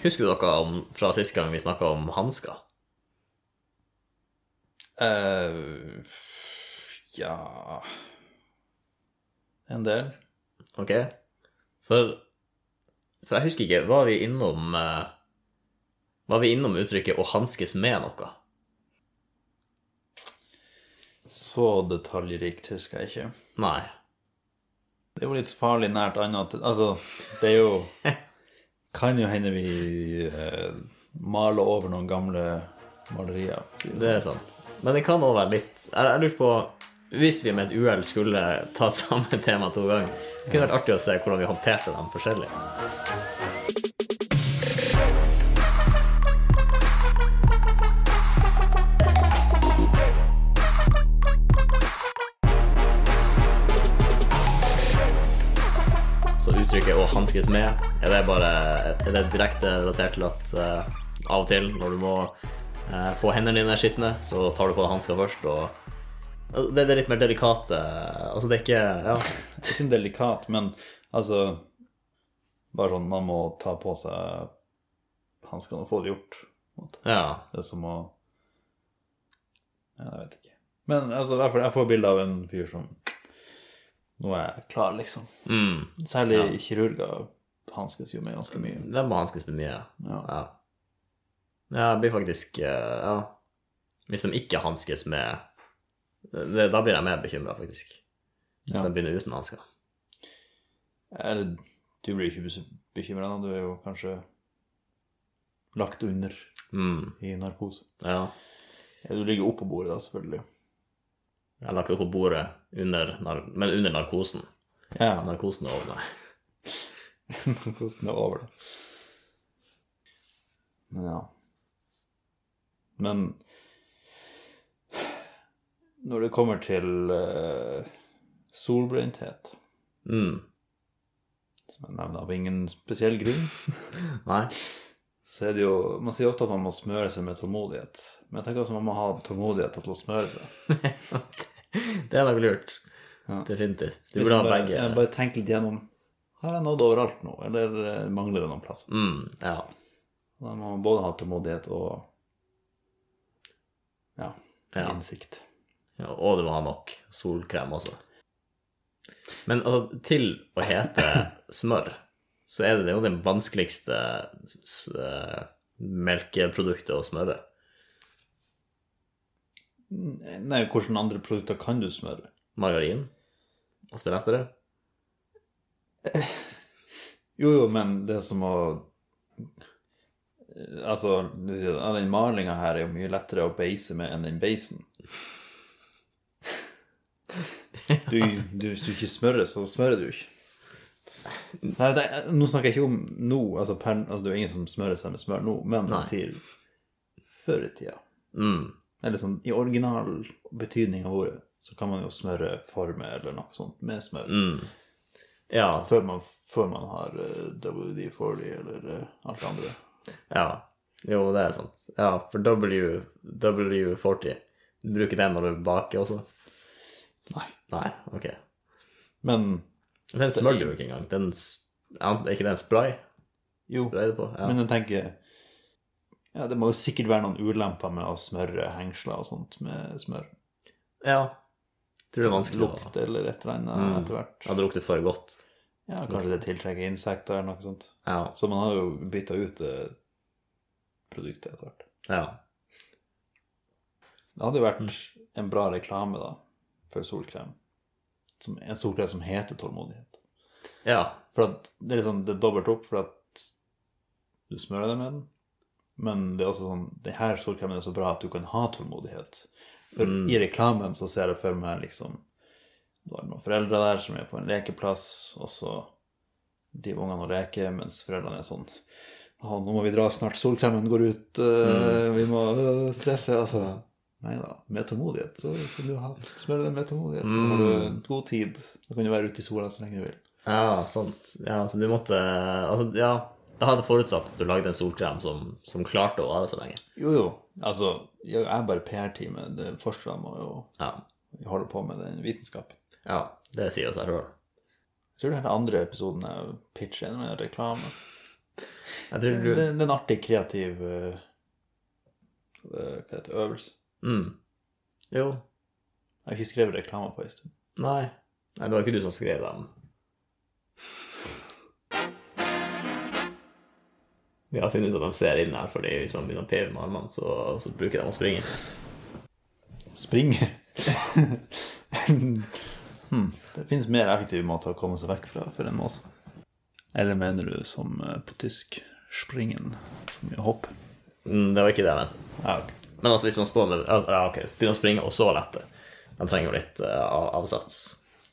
Husker dere om, fra sist gang vi snakka om hansker? Uh, ja En del. Ok? For, for jeg husker ikke, var vi innom uh, Var vi innom uttrykket 'å hanskes med noe'? Så detaljrikt husker jeg ikke. Nei. Det er jo litt farlig nært annet Altså, det er jo Kan jo hende vi eh, maler over noen gamle malerier. Det er sant. Men det kan òg være litt Jeg, jeg lurer på Hvis vi med et uhell skulle ta samme tema to ganger, det kunne vært artig å se hvordan vi håndterte dem forskjellig. Hanskes med', er det bare Er det direkte relatert til at uh, av og til når du må uh, få hendene dine skitne, så tar du på deg hansker først, og og det, er litt mer delikate Altså, det er ikke Ja. Det er delikat, men altså Bare sånn man må ta på seg hanskene og få det gjort. ja. Det er som å Ja, jeg vet ikke. Men altså, jeg får bilde av en fyr som Nå er jeg klar, liksom. Mm. Særlig kirurger hanskes jo med ganske mye. De må hanskes med mye. Ja. Ja. Ja, jeg blir faktisk eh, Ja. Hvis de ikke hanskes med det, Da blir jeg mer bekymra, faktisk. Hvis Ja. de begynner uten hansker. Eller du blir ikke bekymra nå, du er jo kanskje lagt under Mm. i narkose. Ja. Ja, du ligger oppå bordet, da, selvfølgelig. Jeg har lagt opp på bordet under, men under narkosen. Ja, Narkosen er over, nei. narkosen er over, da. Men ja. Men når det kommer til uh, solbrenthet, Mm. som jeg nevner av ingen spesiell grunn, Nei. så er det jo Man sier ofte at man må smøre seg med tålmodighet. Men jeg tenker også man må ha tålmodighet til å smøre seg. Det er nok lurt. Ja. Definitivt. Du burde ha bare, begge. jeg bare tenk litt gjennom Har jeg nådd overalt nå, eller eh, mangler det noen plass? Mm, ja. Da må man både ha tålmodighet og ja, Ja. innsikt. ja. Og du må ha nok solkrem også. Men altså, til å hete smør, så er det, jo det vanskeligste eh, melkeproduktet å smøre. Nei, hvilke andre produkter kan du smøre? Margarin. Ofte lettere. Jo, jo, men det som å Altså, den malinga her er jo mye lettere å beise med enn den beisen. Du, du, hvis du ikke smører, så smører du ikke. Nei, det, nå snakker jeg ikke om nå, altså, per, altså det er jo ingen som smører seg med smør nå, men Nei. sier før i tida. Mm. Eller sånn, i original betydning av ordet, så kan man jo smøre forme eller noe sånt med smør. Mm. Ja. Før, man, før man har eh, WD-40 eller eh, alt det andre. Ja. Jo, det er sant. Ja, for W, W40 Du bruker den når du baker også? Nei. Nei? Ok. Men Den smører du ikke engang. Den, er ikke det en spray? jo? Ja. men jeg tenker Ja, det må jo sikkert være noen ulemper med å smøre hengsler og sånt med smør. ja. Tror det er vanskelig å Lukt eller et eller annet Mm. etter hvert. Ja, det lukter for godt. Ja, kanskje det tiltrekker insekter eller noe sånt. Ja. Så man har jo bytta ut det produktet etter hvert. Ja. Det hadde jo vært Mm. en bra reklame, da, for solkrem. Som, en solkrem som heter tålmodighet. Ja. For at det er liksom, det er dobbelt opp for at du smører deg med den. Men det er også sånn, det her solkremen er så bra at du kan ha tålmodighet. For Mm. i reklamen så ser jeg for meg liksom Du har noen foreldre der som er på en lekeplass, og så driver ungene og leker, mens foreldrene er sånn Å, nå må vi dra snart, solkremen går ut, øh, vi må øh, stresse. Altså Nei da, med tålmodighet så kan du ha smøre deg med tålmodighet. Så har du god tid. Da kan du være ute i sola så lenge du vil. Ja, sant. Ja, så du måtte Altså, ja. Da hadde forutsatt at du lagde en solkrem som, som klarte å vare så lenge. Jo, jo. Altså, jeg er bare PR-teamet. Det- Forskerne må jo Ja. holde på med den vitenskapen. Ja, det sier jo seg sjøl. Jeg tror det er den andre episoden jeg pitcher en reklame. Jeg tror du det er en artig, kreativ uh, Hva heter? Øvelse. mm. Jo. Jeg har ikke skrevet reklamer på en stund. Nei. Nei, det var ikke du som skrev dem. Vi har funnet ut at de ser inn her, fordi hvis man begynner å peve med armene, så, så bruker de å springe. Springe. hmm. Det finnes mer effektive måter å komme seg vekk fra for en mås. Eller mener du som eh, på tysk springen, som i hopp? Mm, det var ikke det jeg mente. Ja, okay. Men altså, hvis man står med altså, Ja, ok, begynner å springe, og så lette. De trenger jo litt uh, avsats.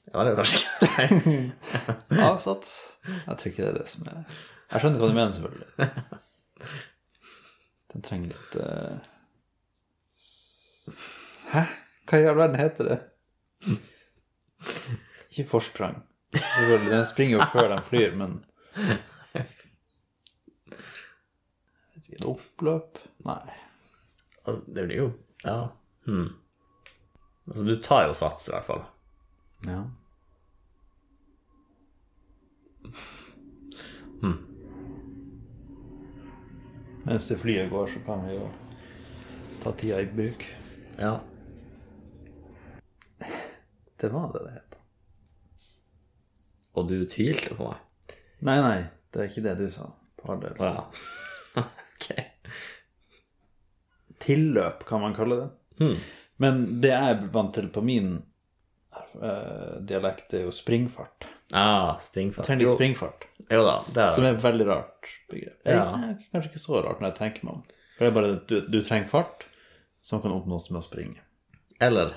Ja, det er jo kanskje ikke Avsats? Jeg tror ikke det er det som er Jeg skjønner hva du mener, selvfølgelig. Den trenger litt uh... Hæ? Hva i all verden heter det? Ikke forsprang. Den springer jo før de flyr, men Et oppløp? Nei. Det blir jo Ja. Hmm. Altså, du tar jo sats, i hvert fall. Ja. Mens det flyet går, så kan vi jo ta tida i bruk. Ja. Det var det det het. Og du tvilte på meg? Nei, nei, det er ikke det du sa. På all ja. ok. Tilløp, kan man kalle det. Hmm. Men det jeg er vant til på min uh, dialekt, er jo springfart. Ah, Jeg springfart. trenger litt springfart, jo da, det er som er et veldig rart begrep. Ja. kanskje ikke så rart når jeg tenker meg om. For det er bare at du, du trenger fart som kan oppnås med å springe. Eller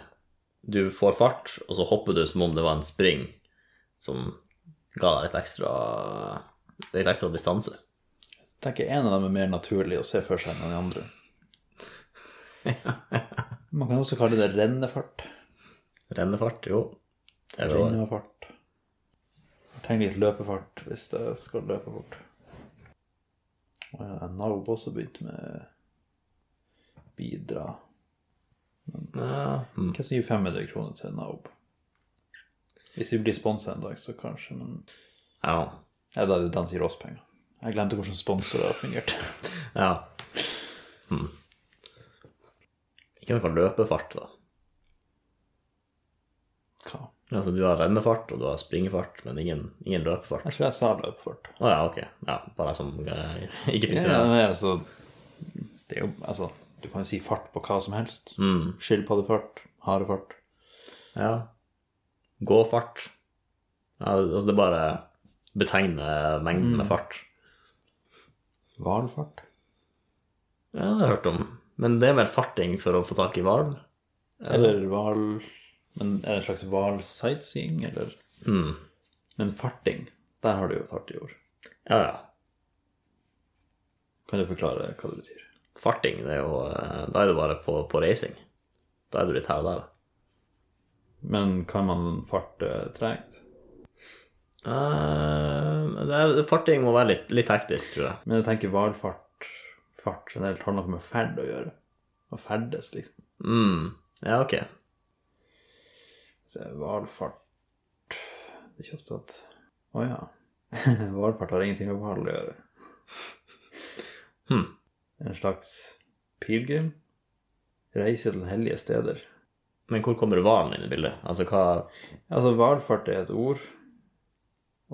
du får fart, og så hopper du som om det var en spring som ga deg litt ekstra litt ekstra distanse. Jeg tenker en av dem er mer naturlig å se for seg enn den andre. Man kan også kalle det rennefart. Rennefart, jo. Det jo Rennefart. Trenger litt løpefart hvis jeg skal løpe fort. Og jeg har også begynt med bidra. ja. mm. Hvem som gir 500 kroner til NAV? Hvis vi blir sponsa en dag, så kanskje, men ja. Ja, da er det den som gir oss penger. Jeg glemte hvordan sponsorer fungerte. ja. Mm. Ikke noe løpefart, da. Altså, du har rennefart, og du har springefart, men ingen, ingen løpefart. Jeg tror jeg sa løpefart. Å ja, ok. Ja, bare jeg som eh, ikke fikk Ja, til det. nei, altså, det er jo, altså, du kan jo si fart på hva som helst. Mm. Skilpaddefart, harefart. Ja. Gåfart. Ja, altså, det bare betegne mengden med fart. Hvalfart. Ja, det har jeg hørt om. Men det er mer farting for å få tak i hval? Eller hval Men er det en slags hval-sightseeing, eller Mm. Men farting, der har du jo et artig ord. Ja, ja. Kan du forklare hva det betyr? Farting, det er jo eh, Da er du bare på, på reising. Da er du litt her og der. Men kan man farte tregt? Uh, farting må være litt, litt hektisk, tror jeg. Men jeg tenker hvalfart Fart generelt har noe med ferd å gjøre. Å ferdes, liksom. Mm. Ja, ok. Hvalfart Det er ikke opptatt Å ja. Hvalfart har ingenting med hval å gjøre. Hmm. En slags pilegrim? Reise til hellige steder. Men hvor kommer hvalen inn i bildet? Altså, hva Altså, hvalfart er et ord,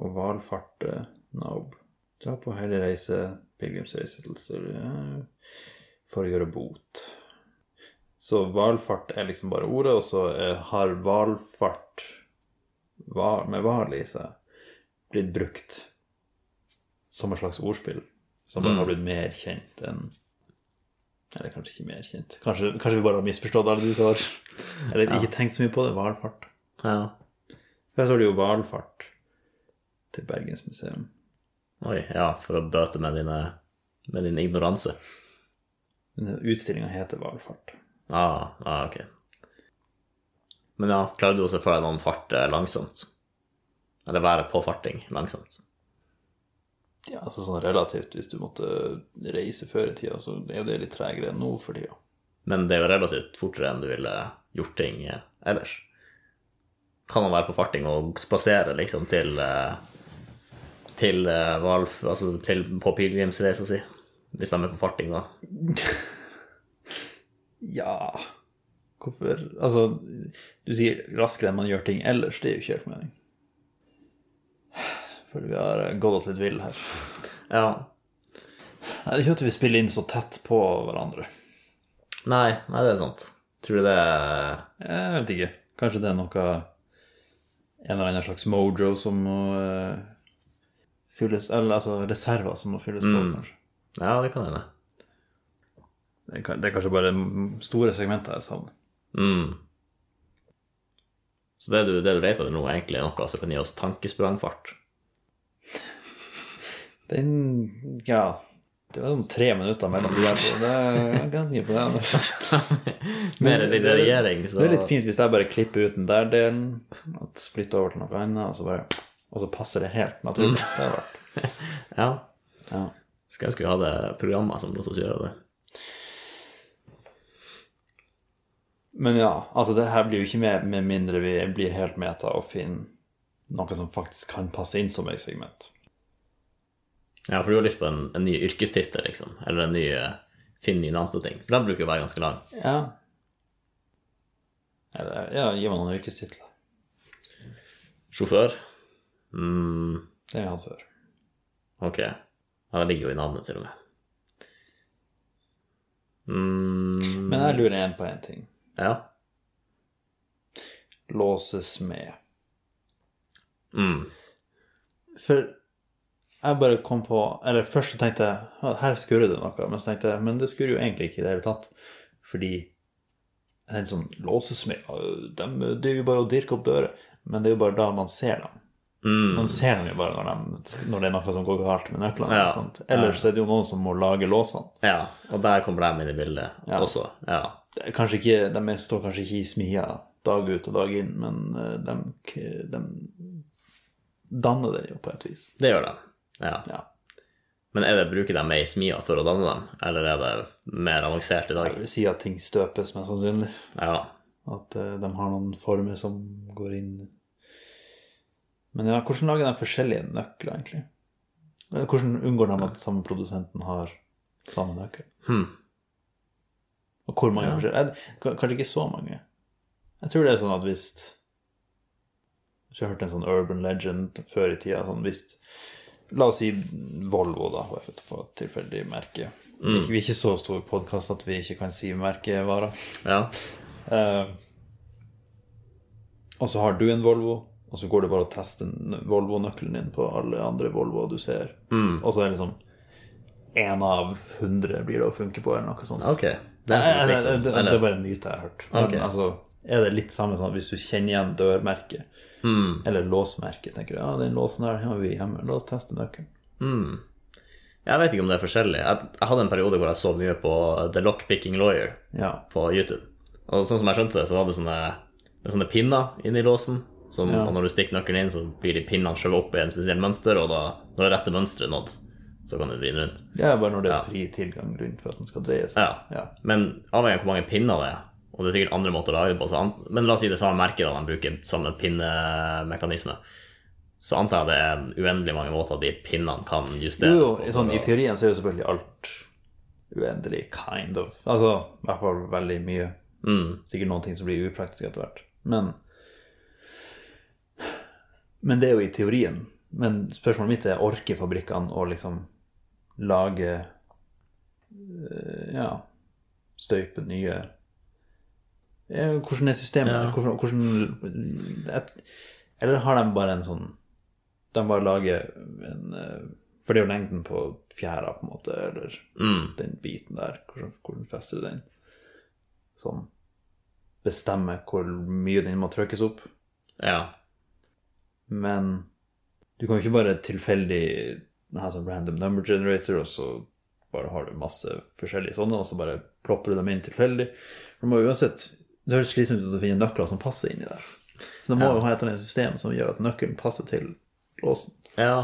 og hvalfart er naub. Dra på hellig reise, pilegrimsreise til større for å gjøre bot. Så hvalfart er liksom bare ordet, og så har hvalfart med hval i seg blitt brukt som et slags ordspill, som bare har blitt mer kjent enn Eller kanskje ikke mer kjent. Kanskje, kanskje vi bare har misforstått alle disse år. Eller ikke tenkt så mye på det. Hvalfart. Ja. Her står det jo hvalfart til Bergensmuseum. Oi, ja, for å bøte med, dine, med din ignoranse. Utstillinga heter hvalfart. Ah, ah, ok. Men ja, klarer du å se for deg noen fart langsomt? Eller være på farting langsomt? Ja, altså sånn relativt, hvis du måtte reise før i tida, så er det litt tregere enn nå for tida. Men det er jo relativt fortere enn du ville gjort ting eh, ellers. Kan man være på farting og spasere liksom til, eh, til, eh, Valf, altså til på pilegrimsreisa si. Hvis de er på farting, da. Ja Hvorfor Altså, du sier raskere enn man gjør ting ellers. Det er jo ikke helt mening. Føler vi har gått oss litt vill her. Ja. Nei, det er ikke at vi spiller inn så tett på hverandre. Nei, nei, det er sant. Tror du det er Jeg vet ikke. Kanskje det er noe En eller annen slags mojo som må uh, fylles Eller altså reserver som må fylles på, kanskje. Ja, det kan hende. Det er, ka- det kanskje bare store segmenter jeg savner. Mm. Så det du, det du vet av det nå, er egentlig noe som kan gi oss tankesprangfart. Den Ja. Det var sånn tre minutter mellom de der. Det er ganske imponerende. Mer enn din regjering, så Det er litt fint hvis jeg bare klipper ut den der delen, at splitter over til noe annet, og så bare Og så passer det helt naturlig. Det har vært Ja. ja. Skal jeg skulle ha det programmet som lot oss gjøre det. Men ja, altså det her blir jo ikke med med mindre vi blir helt meta og finner noe som faktisk kan passe inn som et segment. Ja, for du har lyst på en, en ny yrkestittel, liksom. Eller en ny eh, Finn nye navn på ting. For den bruker jo å være ganske lang. Ja. Eller, ja, gi meg noen yrkestitler. Sjåfør. Mm, Det har jeg hatt før. ok. Ja, det ligger jo i navnet, til og med. Mm, Men jeg lurer igjen på én ting. Ja. Låsesmed. Mm. For jeg bare kom på Eller først så tenkte jeg «Ja, her skurrer det noe. Men så tenkte jeg men det skurrer jo egentlig ikke i det hele tatt. Fordi en sånn Låsesmed De driver jo bare og dirker opp dører. Men det er jo bare da man ser dem. Mm. Man ser dem jo bare når, de, når det er noe som går galt med nøklene. Ja. og sånt. Er det jo noen som må lage låsene. Ja, og der kommer de inn i bildet Ja. også. Ja. Kanskje ikke, De står kanskje ikke i smia dag ut og dag inn, men eh, de, de danner det jo på et vis. Det gjør de. Ja. Ja. Men er det, bruker de ei smia for å danne dem, eller er det mer avansert i dag? Jeg vil si at ting støpes, mest sannsynlig. Ja. At eh, de har noen former som går inn Men ja, hvordan lager de forskjellige nøkler, egentlig? Hvordan unngår de at samme produsenten har samme nøkkel? Hm. Og hvor mange forskjellige? Jeg- k- Kanskje ikke så mange. Jeg tror det er sånn at hvis Hvis Jeg har hørt en sånn urban legend før i tida. Sånn hvis La oss si Volvo, da, for å få et tilfeldig merke. Vi er ikke så stor podkast at vi ikke kan si merkevarer. Ja. Uh, og så har du en Volvo, og så går det bare å teste Volvo-nøkkelen din på alle andre Volvoer du ser. Og så er det liksom én av hundre blir det å funke på, eller noe sånt. Ok. Det er Nei, nei, det, det, er bare en myte jeg har hørt. Men okay. altså, er det litt samme sånn hvis du kjenner igjen dørmerket, eller låsmerket, tenker du ja, den låsen der har vi hjemme, la oss teste nøkkelen. Mm. Jeg vet ikke om det er forskjellig. Jeg, jeg hadde en periode hvor jeg så mye på The Lockpicking Lawyer Ja. på YouTube. Og sånn som jeg skjønte det, så var det sånne, sånne pinner inni låsen. Som, Ja. Og når du stikker nøkkelen inn, så blir de pinnene skjøvet opp i en spesiell mønster, og da, når det rette mønsteret er nådd, så kan du vri den rundt. Er bare når det er Ja. fri tilgang rundt for at den skal dreie seg. Ja. Ja. Men avhengig av hvor mange pinner det er, og det er sikkert andre måter å lage det på, men la oss si det samme merket, da, de bruker samme pinnemekanisme, så antar jeg det er uendelig mange måter de pinnene kan justeres Jo, jo, i, sånn, I teorien så er jo selvfølgelig alt uendelig, kind of. Altså, i hvert fall veldig mye. Mm. Sikkert noen ting som blir upraktisk etter hvert. Men Men det er jo i teorien. Men spørsmålet mitt er orker fabrikkene å liksom lage eh, Ja, støype nye Hvordan er systemet? Ja. Hvordan, hvordan et, Eller har de bare en sånn De bare lager en eh, For det er jo lengden på fjæra, på en måte, eller Mm. den biten der. Hvordan, hvordan fester du den? Sånn Bestemme hvor mye den må trykkes opp. Ja. Men du kan jo ikke bare tilfeldig ha sånn random number generator, og så bare har du masse forskjellige sånne, og så bare plopper du dem inn tilfeldig. For må uansett Det høres slitsomt ut å finne nøkler som passer inni der. Så det må jo ha et eller annet system som gjør at nøkkelen passer til låsen. Ja.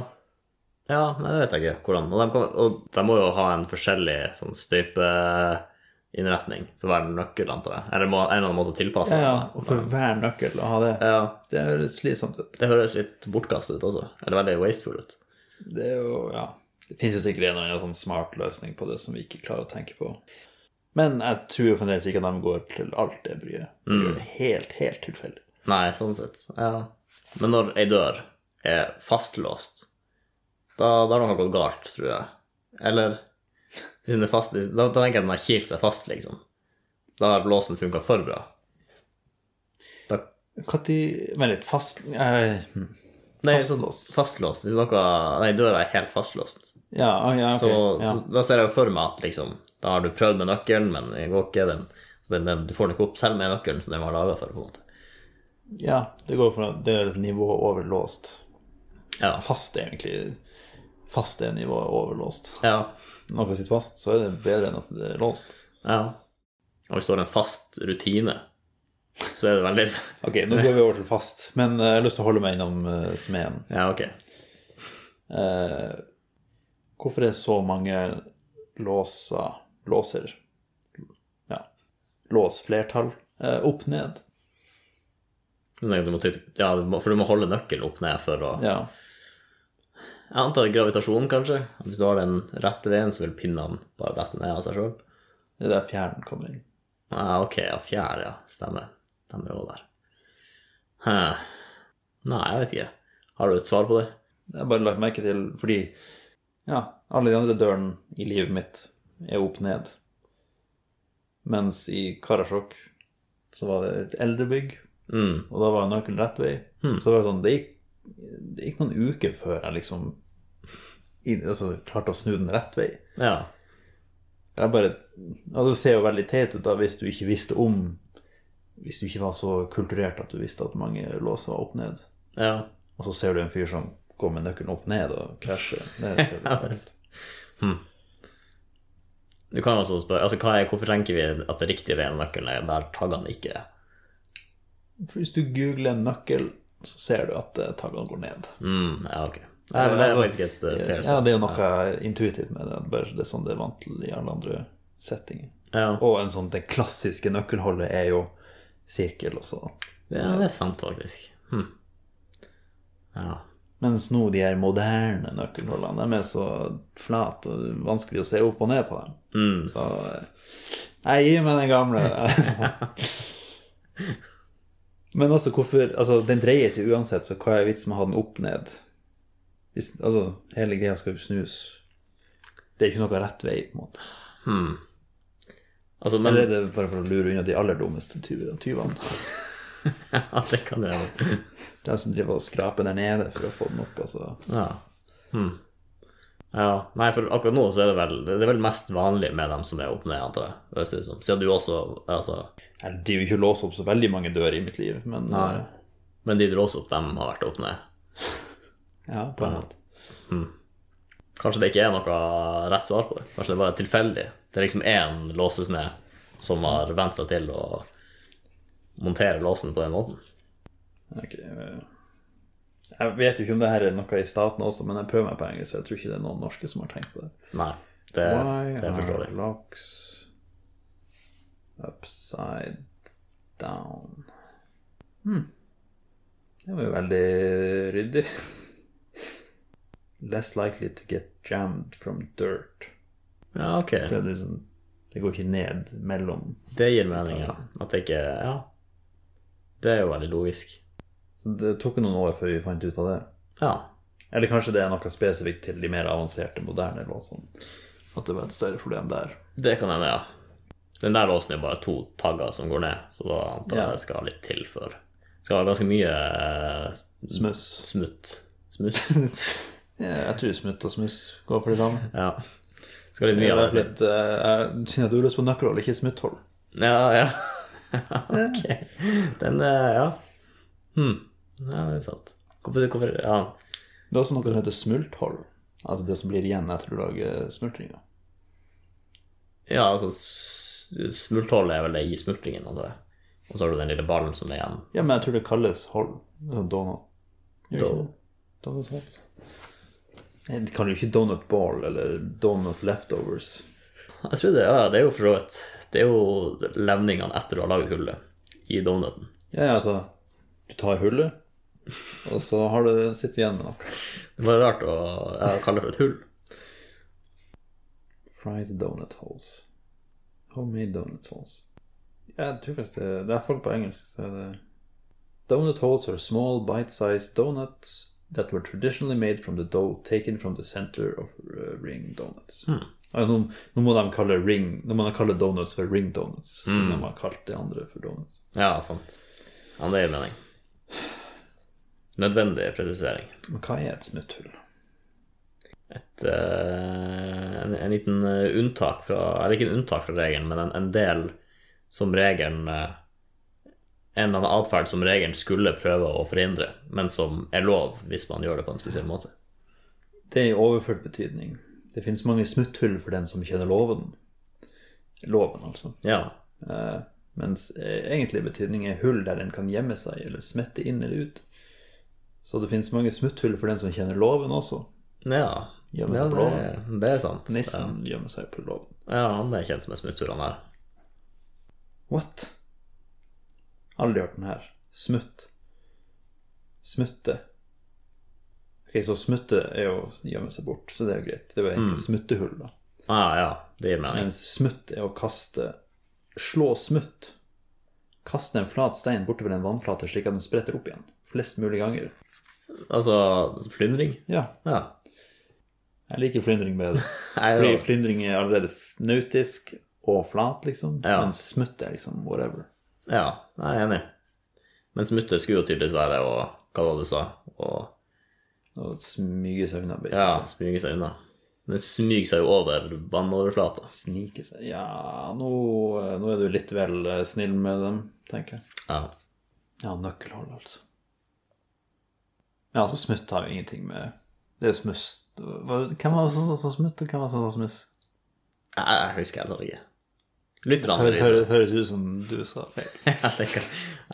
Ja, nei, det vet jeg ikke hvordan. Og de, kan, og de må jo ha en forskjellig sånn støypeinnretning for hver nøkkel, antar jeg. Eller en eller annen måte å tilpasse Ja, den. og for hver nøkkel å ha det, Ja, det høres slitsomt ut. det høres litt bortkastet ut også. Eller veldig wasteful ut. Det er jo, ja Det finnes jo sikkert en eller annen sånn smart løsning på det som vi ikke klarer å tenke på. Men jeg tror fremdeles ikke at de går til alt det bryet. De gjør det helt, helt tilfeldig. Nei, sånn sett. Ja. Men når ei dør er fastlåst, da, da har noe gått galt, tror jeg. Eller hvis den er fast, da, da tenker jeg at den har kilt seg fast, liksom. Da har låsen funka for bra. Når Vent litt, fast eh, hm. Nei, Fastlåst. fastlåst. Hvis noe Nei, døra er helt fastlåst. Ja, ah, ja, ok. Så, ja. så da ser jeg jo for meg at liksom Da har du prøvd med nøkkelen, men det går ikke. Den, så den, den, du får den ikke opp selv med nøkkelen som den var laga for. på en måte. ja, det går fra Det er et nivå overlåst. Ja. Fast egentlig Fast er nivået overlåst. ja. Når noe sitter fast, så er det bedre enn at det er låst. ja. Og hvis du har en fast rutine, så er det veldig Ok, nå går vi over til fast, men eh, jeg har lyst til å holde meg innom uh, smeden. Ja, ok. Uh, hvorfor er så mange låser Låser Ja. Lås flertall uh, opp ned? Du må, ja, for du må holde nøkkelen opp ned for å Ja. Jeg antar gravitasjon, kanskje. Hvis du har den rette veien, så vil pinnene bare dette ned av seg sjøl. Det er der fjæren kommer inn. Ja, ok, ja, fjær, ja. Stemmer. De er jo der. Hæ. Nei, jeg vet ikke. Har du et svar på det? Jeg har bare lagt merke til fordi ja, alle de andre dørene i livet mitt er opp ned. Mens i Karasjok så var det et eldrebygg, Mm. og da var nøkkelen rett vei. Så var det sånn, det gikk, det gikk noen uker før jeg liksom inn, altså, klarte å snu den rett vei. Ja. Jeg bare, ja, Det ser jo veldig teit ut da hvis du ikke visste om Hvis du ikke var så kulturert at du visste at mange låser var opp ned. Ja. Og så ser du en fyr som går med nøkkelen opp ned og krasjer. ned, Ja, det- Du kan også spørre altså, er, hvorfor tenker vi at det riktige ved en nøkkelen er der taggene ikke er? For Hvis du googler en nøkkel, så ser du at eh, taggene går ned. Mm, ja, ok. Nei, men det er Altså, faktisk et uh, fair Ja, det er noe noe intuitivt med det. Det er sånn det er vant til i alle andre settinger. Ja. Og en sånn, det klassiske nøkkelholdet er jo sirkel og så. ja, det er sant, faktisk. Hm. Ja. Mens nå de her moderne nøkkelholdene, de er så flate og vanskelig å se opp og ned på dem. Mm. Så eh, jeg gir meg den gamle. Men også hvorfor Altså, den dreier seg uansett, så hva er vitsen med å ha den opp ned? Hvis, altså, hele greia skal jo snus. Det er ikke noe rett vei, på en måte. Altså, men Eller er det bare for å lure unna de aller dummeste tyvene? Ja, det kan det være. De som driver og skraper der nede for å få den opp, altså. Ja. Hm. ja. Nei, for akkurat nå så er det vel Det er vel mest vanlig med dem som er opp ned, antar jeg. Det høres ut som. Siden du også Altså Jeg driver ikke og låser opp så veldig mange dører i mitt liv, men Nei. eh, Men de du låser opp, dem har vært opp ned. ja, på en måte. Kanskje det ikke er noe rett svar på det. Kanskje det bare er tilfeldig. Det er liksom én låsesmed som har vent seg til å montere låsen på den måten. Ok, eh, Jeg vet jo ikke om det her er noe i staten også, men jeg prøver meg på engelsk, så jeg tror ikke det er noen norske som har tenkt på det. Nei, det, Why det er are locks upside down? Hmm. Det var jo veldig ryddig. Less likely to get jammed from dirt. Ja, ok. Det, er liksom, det går ikke ned mellom Det gir mening, ja. At det ikke Ja. Det er jo veldig logisk. Så det tok noen år før vi fant ut av det. Ja. Eller kanskje det er noe spesifikt til de mer avanserte, moderne låsene. At det var et større problem der. Det kan hende, ja. Den der låsen er bare to tagger som går ned, så da antar jeg Ja. det skal litt til før Det skal være ganske mye eh, Smuss. smutt. Smutt? Ja, jeg tror smutt og smuss går for det samme. ja. Skal litt mye av det. litt, uh, jeg kjenner at du har lyst på nøkkelhold, ikke smutthold. Ja, ja. ok. Den er Ja. Hm. Ja, det er sant. Hvorfor, hvorfor Ja. Det er også noe som heter smulthold. Altså det som blir igjen etter du lager smultringer. Ja, altså Smultholdet er vel det i smultringen, antar jeg. Og så har du den lille ballen som er igjen. Ja, men jeg tror det kalles hold. Sånn donut. Donut hold. Nei, kaller jo ikke donut ball eller donut leftovers. Jeg tror det, ja, det er jo for så vidt Det er jo levningene etter du har laget hullet i donuten. Ja, ja, altså Du tar hullet, Og så har du, sitter du igjen med noe. Det var rart å kalle det for et hull. Fried donut holes. Homemade donut holes. Jeg tror faktisk det, det er folk på engelsk, så er det Donut holes are small, bite-sized donuts that were traditionally made from the dough taken from the center of uh, ring donuts. Ja, nå, nå må de kalle ring Nå må de kalle donuts for ring donuts. Mm. De har kalt det andre for donuts. Ja, sant. Ja, det gir mening. Nødvendig presisering. Hva er et smutthull? Et, uh, en, en liten eh, unntak fra Eller ikke en unntak fra regelen, men en, en del som regelen eh, En eller annen atferd som regelen skulle prøve å forhindre, men som er lov hvis man gjør det på en spesiell måte. Det er i overført betydning. Det finnes mange smutthull for den som kjenner loven. Loven, altså. Ja. Uh, mens eh, egentlig betydning er hull der den kan gjemme seg eller smette inn eller ut. Så det finnes mange smutthull for den som kjenner loven også. Ja, ja det, det er sant. Nissen gjemmer seg på loven. Ja, han er kjent med smutthullene her. What? Aldri hørt den her. Smutt. Smutte. Ok, så smutte er jo å gjemme seg bort, så det er jo greit. Det var egentlig smuttehull, da. Ah, ja, det gir mening. Mens smutt er å kaste Slå smutt. Kaste en flat stein bortover en vannflate slik at den spretter opp igjen. Flest mulig ganger. Altså flyndring? Ja. Ja. Jeg liker flyndring bedre. Fordi flyndring er allerede nautisk og flat, liksom. Ja. Men smutt er liksom whatever. Ja, jeg er enig. Men smutte skulle jo tydeligvis være å Hva var det du sa? Å smyge seg unna. basically. ja, smyge seg unna. Den smyger seg jo over vannoverflata. Snike seg Ja, nå, nå er du litt vel eh, snill med dem, tenker jeg. Ja. Ja, nøkkelhold, altså. Ja, så smutt har jo ingenting med Det er smuss. Hvem var det som sa smutt, og hvem var det som sa smuss? Jeg, jeg husker heller ikke. Lytterne Hø- vet hø- Høres ut som du sa feil. jeg, tenker,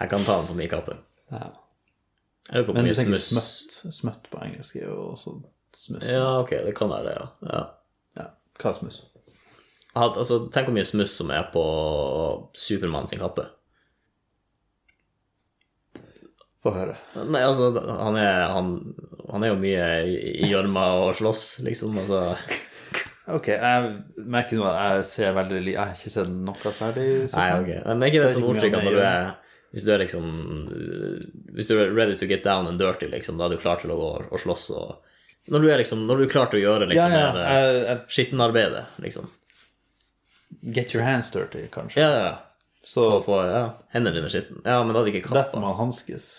jeg kan ta den på min kappe. Ja. Men du tenker smøtt. Smøtt på engelsk er jo også smuss. Ja, ok, det kan være det, ja. ja. Ja. Hva er smuss? Altså, tenk hvor mye smuss som er på Supermann sin kappe. Få høre. Nei, altså, han er, han, han er jo mye i i gjørma og slåss, liksom. Altså Ok, jeg merker nå at jeg ser veldig. Jeg har ikke sett noe særlig. Nei, ok. Men er ikke det Det er sånn ordtrykk at når du er Hvis du er liksom Hvis du er ready to get down and dirty, liksom, da er du klar til å gå og slåss og Når du er liksom Når du er klar til å gjøre Ja, liksom ja. det Jeg, jeg, skittenarbeidet, liksom. get your hands dirty, kanskje. Ja, ja. Så Og få ja, hendene dine skitten. Ja, men da hadde ikke derfor man hanskes.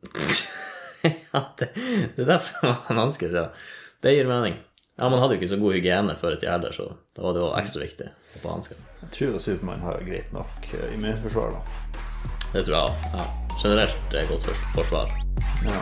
ja, det, det er derfor man hanskes, ja. Det gir mening. Ja, Man hadde jo ikke så god hygiene før i tida heller, så da var det jo ekstra viktig å få hansker. Jeg tror Supermann har greit nok eh, immunforsvar, da. Det tror jeg òg. Ja. Generelt er godt forsvar. Ja.